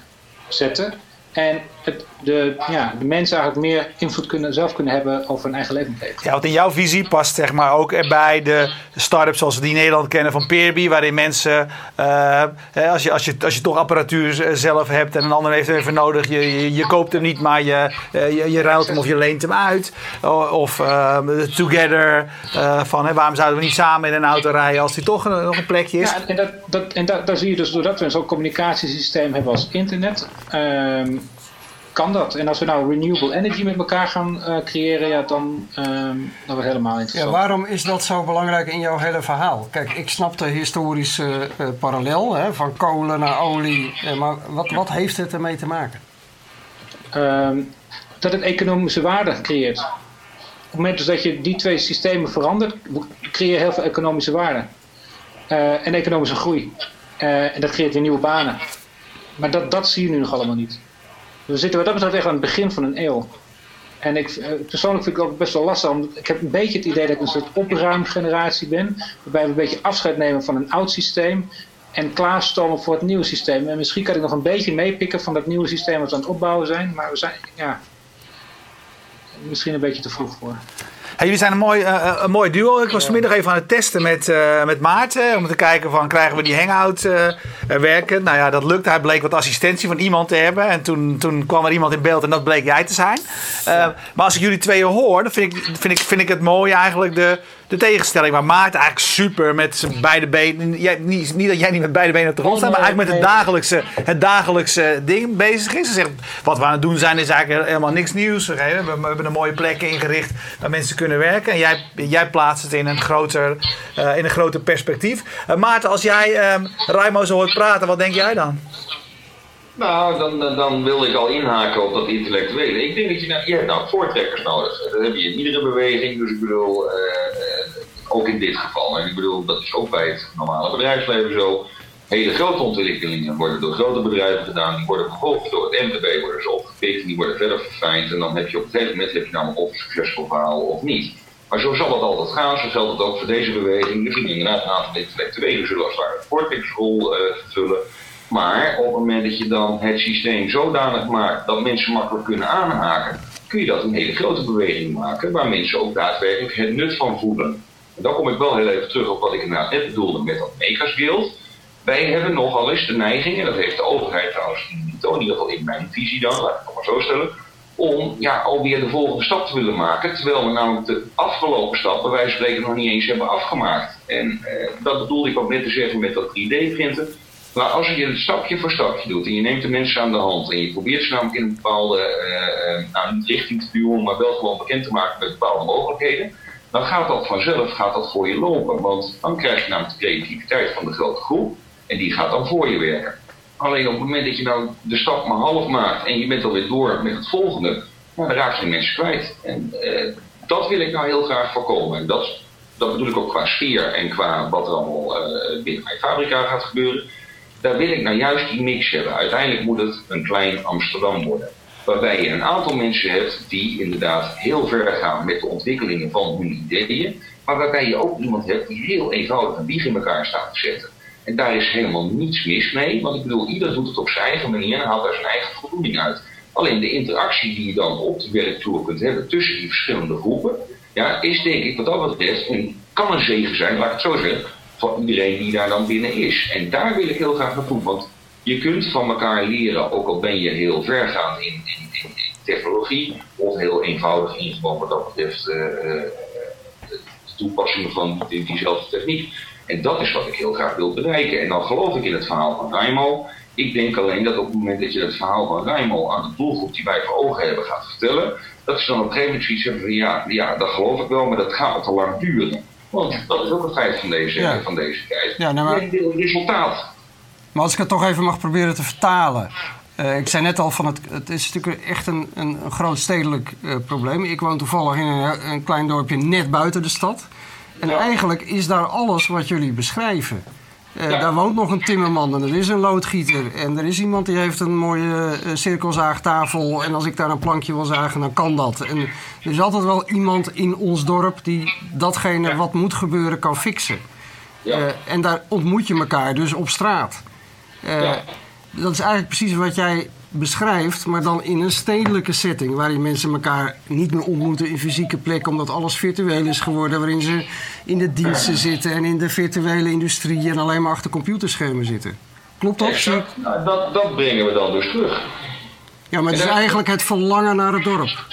zetten. En het, de, ja, de mensen eigenlijk meer invloed kunnen, zelf kunnen hebben over hun eigen leefomgeving. Ja, want in jouw visie past zeg maar ook bij de start-ups zoals we die in Nederland kennen van Peerby, waarin mensen, eh, als, je, als, je, als je toch apparatuur zelf hebt en een ander heeft even nodig, je, je, je koopt hem niet, maar je, eh, je, je ruilt hem of je leent hem uit. Of eh, Together, eh, van hè, waarom zouden we niet samen in een auto rijden als die toch een- nog een plekje is. Ja, en, dat, dat, en dat, daar zie je dus doordat we zo'n communicatiesysteem hebben als internet, ehm, kan dat. En als we nou renewable energy met elkaar gaan creëren, ja, dan, uh, dan wordt het helemaal interessant. Ja, waarom is dat zo belangrijk in jouw hele verhaal? Kijk, ik snap de historische parallel hè, van kolen naar olie, maar wat, wat heeft het ermee te maken? Ehm, dat het economische waarde creëert. Op het moment dus dat je die twee systemen verandert, creëer je heel veel economische waarde. Uh, en economische groei. Uh, en dat creëert weer nieuwe banen. Maar dat, dat zie je nu nog allemaal niet. We zitten wat dat betreft echt aan het begin van een eeuw. En ik, uh, persoonlijk vind ik het ook best wel lastig. Want ik heb een beetje het idee dat ik een soort opruimgeneratie ben. Waarbij we een beetje afscheid nemen van een oud systeem. En klaarstomen voor het nieuwe systeem. En misschien kan ik nog een beetje meepikken van dat nieuwe systeem wat we aan het opbouwen zijn. Maar we zijn, ja, misschien een beetje te vroeg voor. Hey, jullie zijn een mooi, uh, een mooi duo. Ik was vanmiddag even aan het testen met, uh, met Maarten. Om te kijken van krijgen we die hangout uh, werken. Nou ja, dat lukte. Hij bleek wat assistentie van iemand te hebben. En toen, toen kwam er iemand in beeld en dat bleek jij te zijn. Ja. Maar als ik jullie tweeën hoor, dan vind ik, vind ik, vind ik het mooi eigenlijk de, de tegenstelling. Maar Maarten eigenlijk super met zijn beide benen. Jij, niet, niet dat jij niet met beide benen op de grond staat, maar eigenlijk met het dagelijkse, het dagelijkse ding bezig is. Ze zegt, wat we aan het doen zijn is eigenlijk helemaal niks nieuws. We hebben een mooie plek ingericht waar mensen kunnen werken. En jij, jij plaatst het in een groter, uh, in een groter perspectief. Uh, Maarten, als jij um, Raimo zo hoort praten, wat denk jij dan? Nou, dan, dan wil ik al inhaken op dat intellectuele. Ik denk dat je, nou, je hebt nou voortrekkers nodig. Dat heb je in iedere beweging. Dus ik bedoel, uh, ook in dit geval. En ik bedoel, dat is ook bij het normale bedrijfsleven zo. Hele grote ontwikkelingen worden door grote bedrijven gedaan. Die worden vervolgens door het MTB worden ze opgepikt. Die worden verder verfijnd. En dan heb je op een gegeven moment heb je namelijk of een succesvol verhaal of niet. Maar zo zal het altijd gaan. Zo geldt het ook voor deze beweging. Zullen inderdaad een aantal intellectuelen zullen als het ware een voortrekkersrol uh, vervullen. Maar op het moment dat je dan het systeem zodanig maakt dat mensen makkelijk kunnen aanhaken, kun je dat een hele grote beweging maken waar mensen ook daadwerkelijk het nut van voelen. En dan kom ik wel heel even terug op wat ik inderdaad net bedoelde met dat Makers Guild. Wij hebben nogal eens de neiging, en dat heeft de overheid trouwens niet, in ieder geval in mijn visie dan, laat ik het maar zo stellen, om ja, alweer de volgende stap te willen maken. Terwijl we namelijk de afgelopen stap bij spreken nog niet eens hebben afgemaakt. En eh, dat bedoelde ik ook net te zeggen met dat 3D-printen. Maar als je het stapje voor stapje doet en je neemt de mensen aan de hand en je probeert ze namelijk in een bepaalde uh, nou, niet richting te duwen, maar wel gewoon bekend te maken met bepaalde mogelijkheden, dan gaat dat vanzelf gaat dat voor je lopen. Want dan krijg je namelijk de creativiteit van de grote groep en die gaat dan voor je werken. Alleen op het moment dat je nou de stap maar half maakt en je bent alweer door met het volgende, nou, dan raak je de mensen kwijt. En uh, dat wil ik nou heel graag voorkomen. En dat, dat bedoel ik ook qua sfeer en qua wat er allemaal uh, binnen mijn fabrika gaat gebeuren. Daar wil ik nou juist die mix hebben. Uiteindelijk moet het een klein Amsterdam worden. Waarbij je een aantal mensen hebt die inderdaad heel ver gaan met de ontwikkelingen van hun ideeën. Maar waarbij je ook iemand hebt die heel eenvoudig een wieg in elkaar staat te zetten. En daar is helemaal niets mis mee, want ik bedoel, ieder doet het op zijn eigen manier en haalt daar zijn eigen voldoening uit. Alleen de interactie die je dan op de werkvloer kunt hebben tussen die verschillende groepen, ja, is denk ik wat dat betreft, en kan een zegen zijn, laat ik het zo zeggen, voor iedereen die daar dan binnen is. En daar wil ik heel graag naartoe, want je kunt van elkaar leren, ook al ben je heel vergaand in, in, in, in technologie, of heel eenvoudig ingebouwd wat dat betreft uh, de toepassing van die, diezelfde techniek. En dat is wat ik heel graag wil bereiken. En dan geloof ik in het verhaal van Raimo. Ik denk alleen dat op het moment dat je het verhaal van Raimo aan de doelgroep die wij voor ogen hebben gaat vertellen, dat ze dan op een gegeven moment zoiets van ja, ja, dat geloof ik wel, maar dat gaat te lang duren. Want dat is ook een feit van deze, ja. van deze tijd. Ja, nou maar... Het resultaat. Maar als ik het toch even mag proberen te vertalen. Uh, ik zei net al, van het, het is natuurlijk echt een, een, een groot stedelijk uh, probleem. Ik woon toevallig in een, een, klein dorpje net buiten de stad. En ja. eigenlijk is daar alles wat jullie beschrijven. Uh, ja. Daar woont nog een timmerman en er is een loodgieter. En er is iemand die heeft een mooie cirkelzaagtafel. En als ik daar een plankje wil zagen, dan kan dat. En er is altijd wel iemand in ons dorp die datgene ja. wat moet gebeuren kan fixen. en daar ontmoet je elkaar dus op straat. Ja. Dat is eigenlijk precies wat jij beschrijft, maar dan in een stedelijke setting. Waarin mensen elkaar niet meer ontmoeten in fysieke plekken, omdat alles virtueel is geworden. Waarin ze in de diensten zitten en in de virtuele industrie en alleen maar achter computerschermen zitten. Klopt dat? Exact. Nou, dat, dat brengen we dan dus terug. Ja, maar het is eigenlijk het verlangen naar het dorp.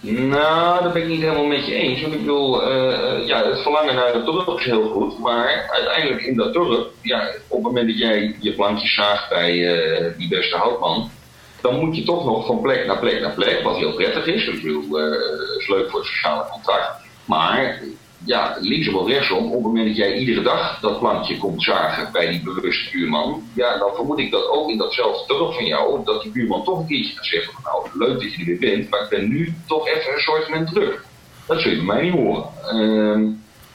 Nou, dat ben ik niet helemaal met je eens. Want ik bedoel, uh, ja, het verlangen naar het dorp is heel goed. Maar uiteindelijk in dat dorp, ja, op het moment dat jij je plankjes zaagt bij uh, die beste houtman, dan moet je toch nog van plek naar plek naar plek, wat heel prettig is. Heel, uh, is leuk voor het sociale contact. Maar ja, linksom of rechtsom, op het moment dat jij iedere dag dat plantje komt zagen bij die bewuste buurman, ja, dan vermoed ik dat ook in datzelfde dorp van jou, dat die buurman toch een keertje gaat zeggen van nou, leuk dat je er weer bent, maar ik ben nu toch even een soort van druk. Dat zul je bij mij niet horen. Uh,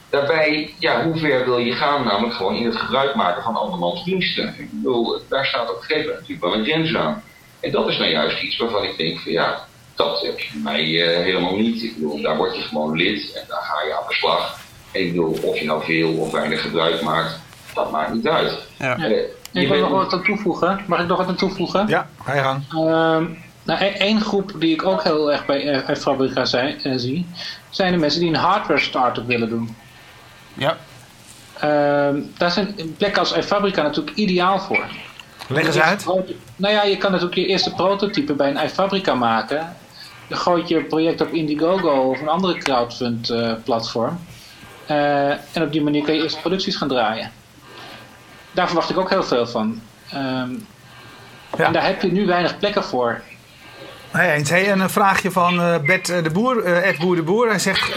daarbij, ja, hoe ver wil je gaan? Namelijk gewoon in het gebruik maken van andermans diensten. Ik bedoel, daar staat op een gegeven moment natuurlijk wel een grens aan. En dat is nou juist iets waarvan ik denk van ja, dat heb je bij mij uh, helemaal niet. Ik bedoel, daar word je gewoon lid en daar ga je aan de slag. En ik bedoel, of je nou veel of weinig gebruik maakt, dat maakt niet uit. Ja. Uh, ik wil nog wat aan toevoegen. Mag ik nog wat aan toevoegen? Ja, ga je gang. Uh, nou, één groep die ik ook heel erg bij uh, Fabrica zei, uh, zie, zijn de mensen die een hardware start-up willen doen. Ja. Uh, daar zijn plekken als iFabrica natuurlijk ideaal voor. Leg eens uit. Nou ja, je kan natuurlijk je eerste prototype bij een iFabrica maken. Dan gooit je project op Indiegogo of een andere crowdfund uh, platform. Uh, en op die manier kan je eerste producties gaan draaien. Daar verwacht ik ook heel veel van. Um, ja. En daar heb je nu weinig plekken voor. Eens. Een vraagje van uh, Bert de Boer, uh, Ed Boer de Boer. Hij zegt,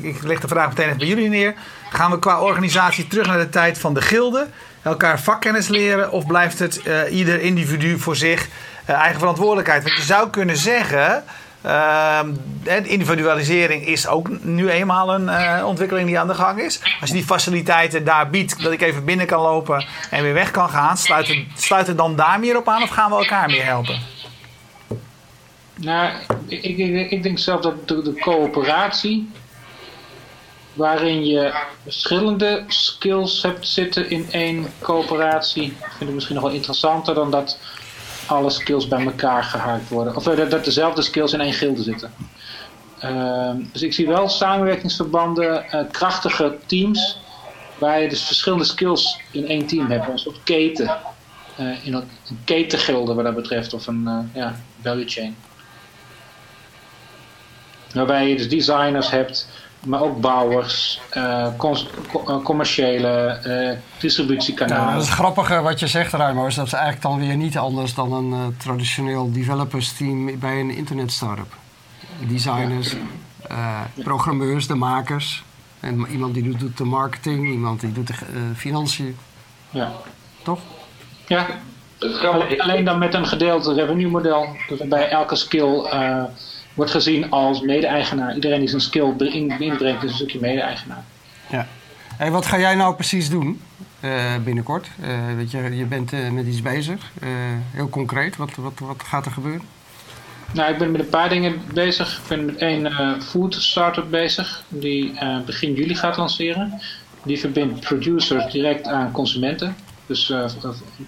ik leg de vraag meteen bij jullie neer. Gaan we qua organisatie terug naar de tijd van de gilde? Elkaar vakkennis leren? Of blijft het ieder individu voor zich eigen verantwoordelijkheid? Want je zou kunnen zeggen... individualisering is ook nu eenmaal een ontwikkeling die aan de gang is. Als je die faciliteiten daar biedt, dat ik even binnen kan lopen en weer weg kan gaan, sluit het, sluit het dan daar meer op aan of gaan we elkaar meer helpen? Nou, ik, ik, ik, denk zelf dat de, de, coöperatie, waarin je verschillende skills hebt zitten in één coöperatie, vind ik misschien nog wel interessanter dan dat alle skills bij elkaar gehaakt worden. Of dat, dat dezelfde skills in één gilde zitten. Uh, dus ik zie wel samenwerkingsverbanden, uh, krachtige teams, waar je dus verschillende skills in één team hebt. Een soort keten. Uh, in een, een ketengilde wat dat betreft, of een ja, value chain. Waarbij je dus designers hebt, maar ook bouwers, uh, commerciële, uh, distributiekanalen. Ja, dat is grappig wat je zegt, Ruimo. Is dat is eigenlijk dan weer niet anders dan een uh, traditioneel developers team bij een internet startup. Designers, ja. programmeurs, de makers. En iemand die doet de marketing, iemand die doet de financiën. Ja. Toch? Ja. Alleen dan met een gedeeld revenue model. Dus bij elke skill wordt gezien als mede-eigenaar. Iedereen die zijn skill inbrengt is een stukje mede-eigenaar. Ja. Hey, wat ga jij nou precies doen uh, binnenkort? Uh, weet je, je bent uh, met iets bezig. heel concreet, wat, wat, wat gaat er gebeuren? Nou, ik ben met een paar dingen bezig. Ik ben met één food startup bezig, die begin juli gaat lanceren. Die verbindt producers direct aan consumenten. Dus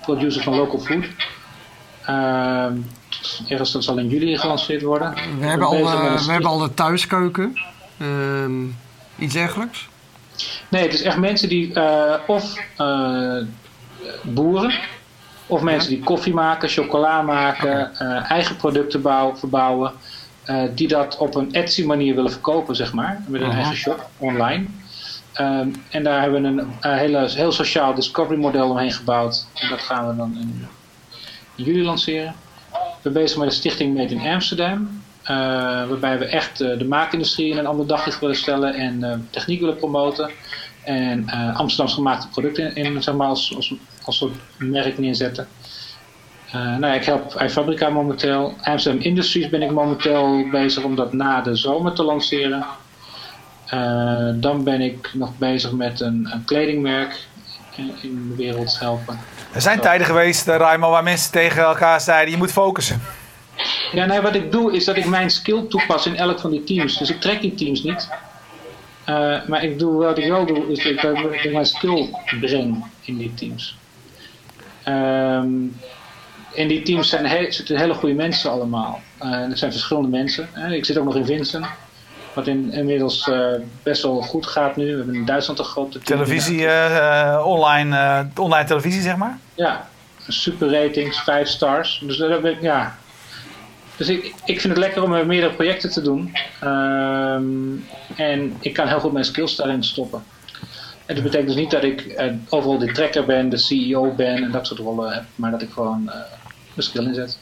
producers van local food. Ehm, ergens dat zal in juli gelanceerd worden. We hebben, al, we hebben al de thuiskeuken. Uh, iets dergelijks? Nee, het is echt mensen die uh, of uh, boeren, of mensen die koffie maken, chocola maken, eigen producten bouwen, verbouwen. die dat op een Etsy manier willen verkopen, zeg maar. Met een -huh. eigen shop online. Um, en daar hebben we een hele, heel sociaal discovery model omheen gebouwd. En dat gaan we dan in, in juli lanceren. Zijn bezig met een stichting Made in Amsterdam. Uh, waarbij we echt uh, de maakindustrie in een ander daglicht willen stellen en uh, techniek willen promoten. En Amsterdams gemaakte producten in, in, zeg maar als, als, als soort merk neerzetten. nou ja, ik help iFabrica momenteel. Amsterdam Industries ben ik momenteel bezig om dat na de zomer te lanceren. dan ben ik nog bezig met een, een kledingmerk in de wereld helpen. Er zijn tijden geweest, Raimo, waar mensen tegen elkaar zeiden: je moet focussen. Ja, nee, wat ik doe is dat ik mijn skill toepas in elk van die teams. Dus ik trek die teams niet. Uh, maar ik doe, wat ik wel doe, is dat ik, mijn skill breng in die teams. Um, en die teams zijn he zitten hele goede mensen allemaal. Uh, er zijn verschillende mensen. Uh, ik zit ook nog in Vincent. Wat in, inmiddels uh, best wel goed gaat nu. We hebben in Duitsland een grote televisie, uh, online, online televisie zeg maar. Ja, super ratings, 5 stars. Dus dat ik, ja. Dus ik, ik vind het lekker om meerdere projecten te doen. Um, en ik kan heel goed mijn skills daarin stoppen. En dat betekent dus niet dat ik overal de trekker ben, de CEO ben en dat soort rollen heb, maar dat ik gewoon mijn skill inzet.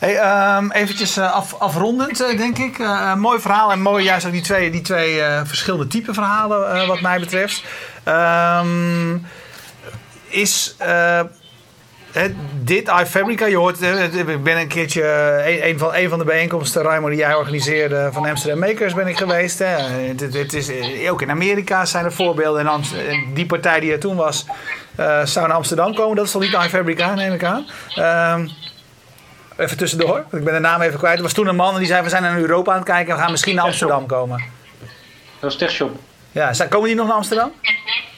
Hey, um, eventjes af, afrondend, uh, denk ik. Uh, mooi verhaal en mooi juist ook die twee, die twee verschillende type verhalen wat mij betreft. Um, is dit iFabrica, je hoort, ik ben een keertje, een, van, een van de bijeenkomsten, Raimo, die jij organiseerde van Amsterdam Makers ben ik geweest. Hè. Het, is, ook in Amerika zijn er voorbeelden. En die partij die er toen was, zou naar Amsterdam komen. Dat is toch niet iFabrica, neem ik aan. Um, Even tussendoor, ik ben de naam even kwijt. Er was toen een man en die zei: We zijn naar Europa aan het kijken en we gaan misschien naar Amsterdam komen. Dat was TechShop. Ja, komen die nog naar Amsterdam?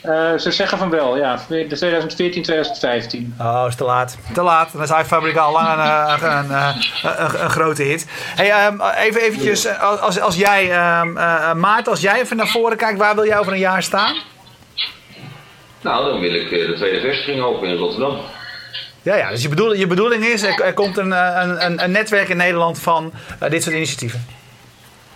Uh, ze zeggen van wel, ja. 2014, 2015. Oh, is te laat. Te laat. Dan is iFabrica al lang een, eh, een, een, een, een grote hit. Hey, um, even eventjes, eh, als, als jij, um, uh, Maarten, als jij even naar voren kijkt, waar wil jij over een jaar staan? Nou, dan wil ik de tweede vestiging open in Rotterdam. Ja, ja, dus je, bedoel, je bedoeling is, er, komt een, een, een, netwerk in Nederland van uh, dit soort initiatieven.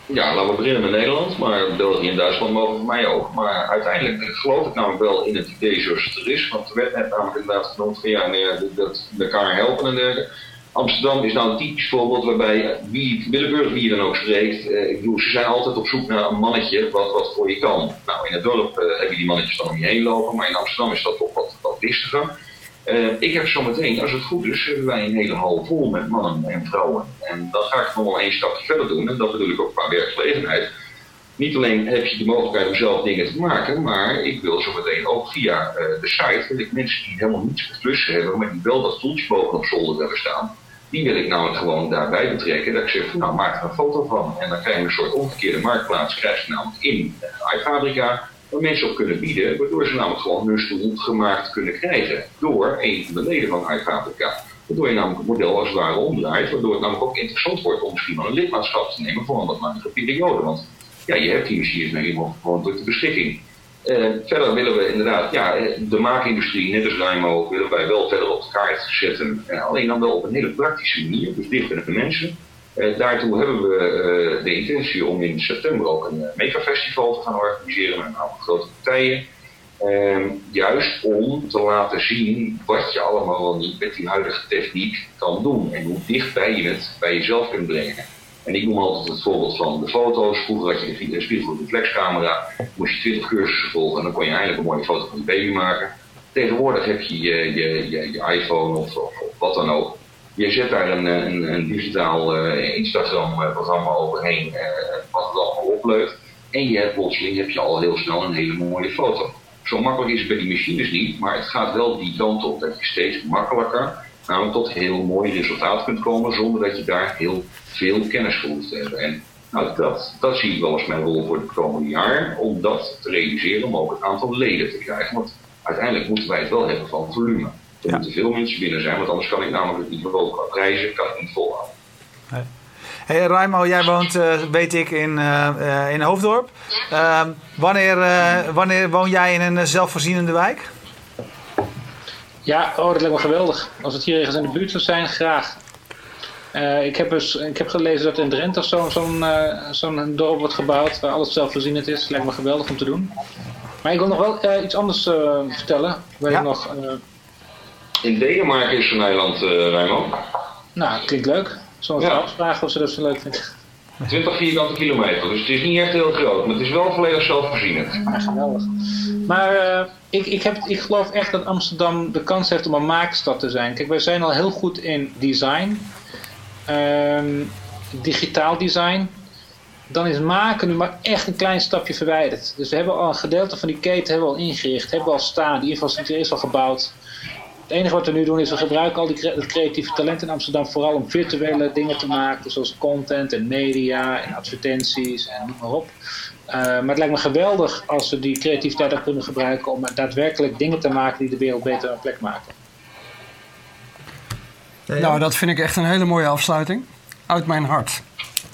Ja, laten we beginnen met Nederland, maar België en Duitsland mogen voor mij ook. Maar uiteindelijk geloof ik namelijk wel in het idee zoals het er is. Want er werd net namelijk inderdaad genoemd van ja, dat elkaar helpen en dergelijke. Amsterdam is nou een typisch voorbeeld waarbij wie, willekeurig wie je dan ook spreekt. Eh, ik bedoel, ze zijn altijd op zoek naar een mannetje wat, wat voor je kan. Nou, in het dorp heb je die mannetjes dan om je heen lopen, maar in Amsterdam is dat toch wat, wat listiger. Uh, ik heb zometeen, als het goed is, hebben wij een hele hal vol met mannen en vrouwen. En dan ga ik nog wel één stapje verder doen. En dat bedoel ik ook qua werkgelegenheid. Niet alleen heb je de mogelijkheid om zelf dingen te maken, maar ik wil zometeen ook via uh, de site, wil ik mensen die helemaal niets met klussen hebben, maar die wel dat stoeltje boven op zolder hebben staan, die wil ik namelijk gewoon daarbij betrekken. Dat ik zeg, nou maak er een foto van. En dan krijg je een soort omgekeerde marktplaats, krijg je namelijk in uh, iFabrica waar mensen op kunnen bieden, waardoor ze namelijk gewoon hun stoel gemaakt kunnen krijgen door een van de leden van iFabrica. Waardoor je namelijk het model als het ware omdraait, waardoor het namelijk ook interessant wordt om misschien wel een lidmaatschap te nemen voor een wat langere periode. Want ja, je hebt die machines nog iemand gewoon tot de beschikking. Uh, verder willen we inderdaad, ja, de maakindustrie, net als Rijmo, willen wij wel verder op de kaart zetten. Uh, alleen dan wel op een hele praktische manier, dus dicht bij de mensen. Daartoe hebben we uh, de intentie om in september ook een uh, megafestival te gaan organiseren met een aantal grote partijen. Ehm, juist om te laten zien wat je allemaal niet met die huidige techniek kan doen en hoe dichtbij je het bij jezelf kunt brengen. En ik noem altijd het voorbeeld van de foto's. Vroeger had je de spiegelreflexcamera, moest je 20 cursussen volgen en dan kon je eindelijk een mooie foto van je baby maken. Tegenwoordig heb je je, je, je, je iPhone of, of wat dan ook je zet daar een, een, een digitaal uh, Instagram-programma overheen, uh, wat het allemaal opleukt. En je hebt plotseling heb je al heel snel een hele mooie foto. Zo makkelijk is het bij die machines niet, maar het gaat wel die kant op dat je steeds makkelijker namelijk tot heel mooi resultaat kunt komen zonder dat je daar heel veel kennis voor hoeft te hebben. En nou, dat, dat zie ik wel als mijn rol voor het komende jaar, om dat te realiseren, om ook het aantal leden te krijgen. Want uiteindelijk moeten wij het wel hebben van volume. Er moeten veel mensen binnen zijn, want anders kan ik namelijk het niveau qua prijzen kan ik niet volhouden. Nee. Hey Raimo, jij woont, uh, weet ik, in, uh, in Hoofddorp. Uh, wanneer, wanneer woon jij in een zelfvoorzienende wijk? Ja, oh, dat lijkt me geweldig. Als het hier ergens in de buurt zou zijn, graag. ik, heb dus, ik heb gelezen dat in Drenthe zo'n zo'n zo'n dorp wordt gebouwd waar alles zelfvoorzienend is. Lijkt me geweldig om te doen. Maar ik wil nog wel iets anders vertellen. Waar ja. ik nog in Denemarken is zo'n eiland, uh. Nou, klinkt leuk. Zo'n ja. afvragen of ze dat zo leuk vinden. 20 vierkante kilometer, dus het is niet echt heel groot, maar het is wel volledig zelfvoorzienend. Ja, geweldig. Maar uh, ik, ik, heb, ik geloof echt dat Amsterdam de kans heeft om een maakstad te zijn. Kijk, wij zijn al heel goed in design, um, digitaal design. Dan is maken nu maar echt een klein stapje verwijderd. Dus we hebben al een gedeelte van die keten hebben we al ingericht, hebben we al staan, die infrastructuur is al gebouwd. Het enige wat we nu doen is we gebruiken al die creatieve talenten in Amsterdam vooral om virtuele dingen te maken, zoals content en media en advertenties en noem maar op. Uh, maar het lijkt me geweldig als we die creativiteit ook kunnen gebruiken om daadwerkelijk dingen te maken die de wereld beter een plek maken. Nou, dat vind ik echt een hele mooie afsluiting. Uit mijn hart,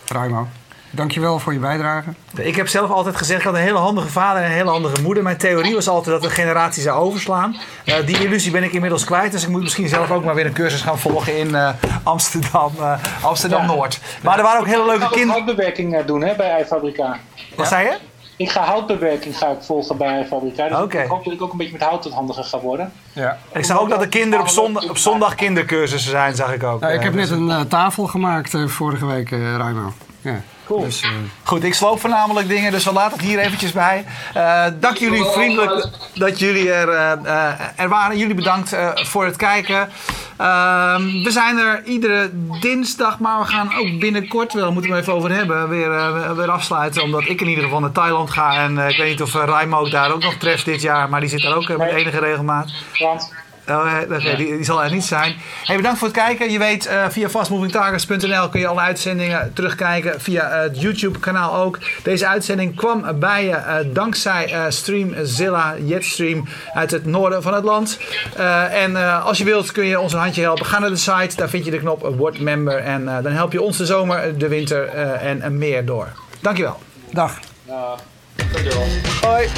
Raimo. Dankjewel voor je bijdrage. Ik heb zelf altijd gezegd, ik had een hele handige vader en een hele handige moeder. Mijn theorie was altijd dat de generatie zou overslaan. Uh, die illusie ben ik inmiddels kwijt. Dus ik moet misschien zelf ook maar weer een cursus gaan volgen in uh, Amsterdam, uh, Amsterdam Noord. Maar er waren ook hele leuke kinderen. Ik ga bewerking doen hè, bij iFabrica. Wat zei je? Ik ga houtbewerking ga ik volgen bij een fabrikant. Dus Oké. ik hoop dat ik ook een beetje met hout wat handiger ga worden. Ja. Ik zag ook dat de kinderen op zondag, op zondag kindercursussen zijn, zag ik ook. Nou, ik heb Eh, net een eh, tafel gemaakt eh, vorige week, eh Raimo. Ja. Cool. Dus, eh, Goed, ik sloop voornamelijk dingen, dus we laten het hier eventjes bij. Eh, dank jullie vriendelijk dat jullie er, eh, eh, er waren. Jullie bedankt eh, voor het kijken. Ehm, we zijn er iedere dinsdag, maar we gaan ook binnenkort, wel moeten we het even over hebben, weer, eh, weer afsluiten. Omdat ik in ieder geval naar Thailand ga. En eh, ik weet niet of uh, Raimo ook daar ook nog treft dit jaar, maar die zit daar ook met enige regelmaat. Want Oh, eh, die, die zal er niet zijn. Hey, bedankt voor het kijken. Je weet, eh, via fastmovingtargets.nl kun je alle uitzendingen terugkijken. Via eh, het YouTube-kanaal ook. Deze uitzending kwam bij je eh, dankzij eh, Streamzilla Jetstream uit het noorden van het land. Eh, en eh, als je wilt kun je ons een handje helpen. Ga naar de site, daar vind je de knop Word Member. En eh, dan help je ons de zomer, de winter eh, en, meer door. Dankjewel. dag. ja, dankjewel. Hoi.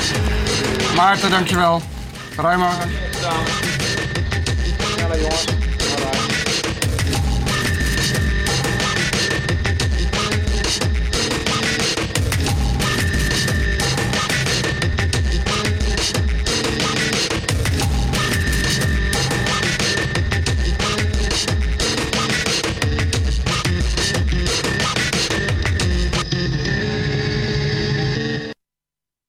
Maarten, dankjewel. Raimo. Ja, jongens.